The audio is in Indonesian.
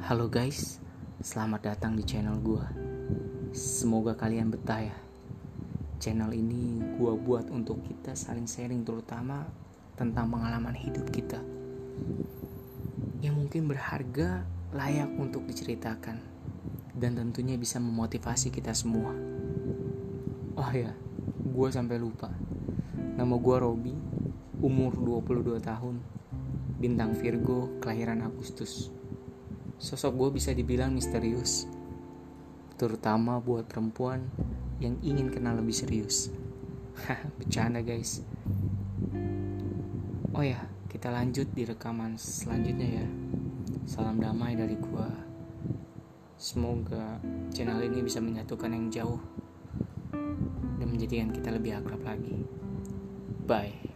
Halo guys, selamat datang di channel gua. Semoga kalian betah ya. Channel ini gua buat untuk kita saling sharing terutama tentang pengalaman hidup kita. Yang mungkin berharga, layak untuk diceritakan dan tentunya bisa memotivasi kita semua. Oh ya, gua sampai lupa. Nama gua Robi, umur 22 tahun, bintang Virgo, kelahiran Agustus. Sosok gue bisa dibilang misterius, terutama buat perempuan yang ingin kenal lebih serius. Bercanda guys. Oh ya, kita lanjut di rekaman selanjutnya ya. Salam damai dari gua. Semoga channel ini bisa menyatukan yang jauh dan menjadikan kita lebih akrab lagi. Bye.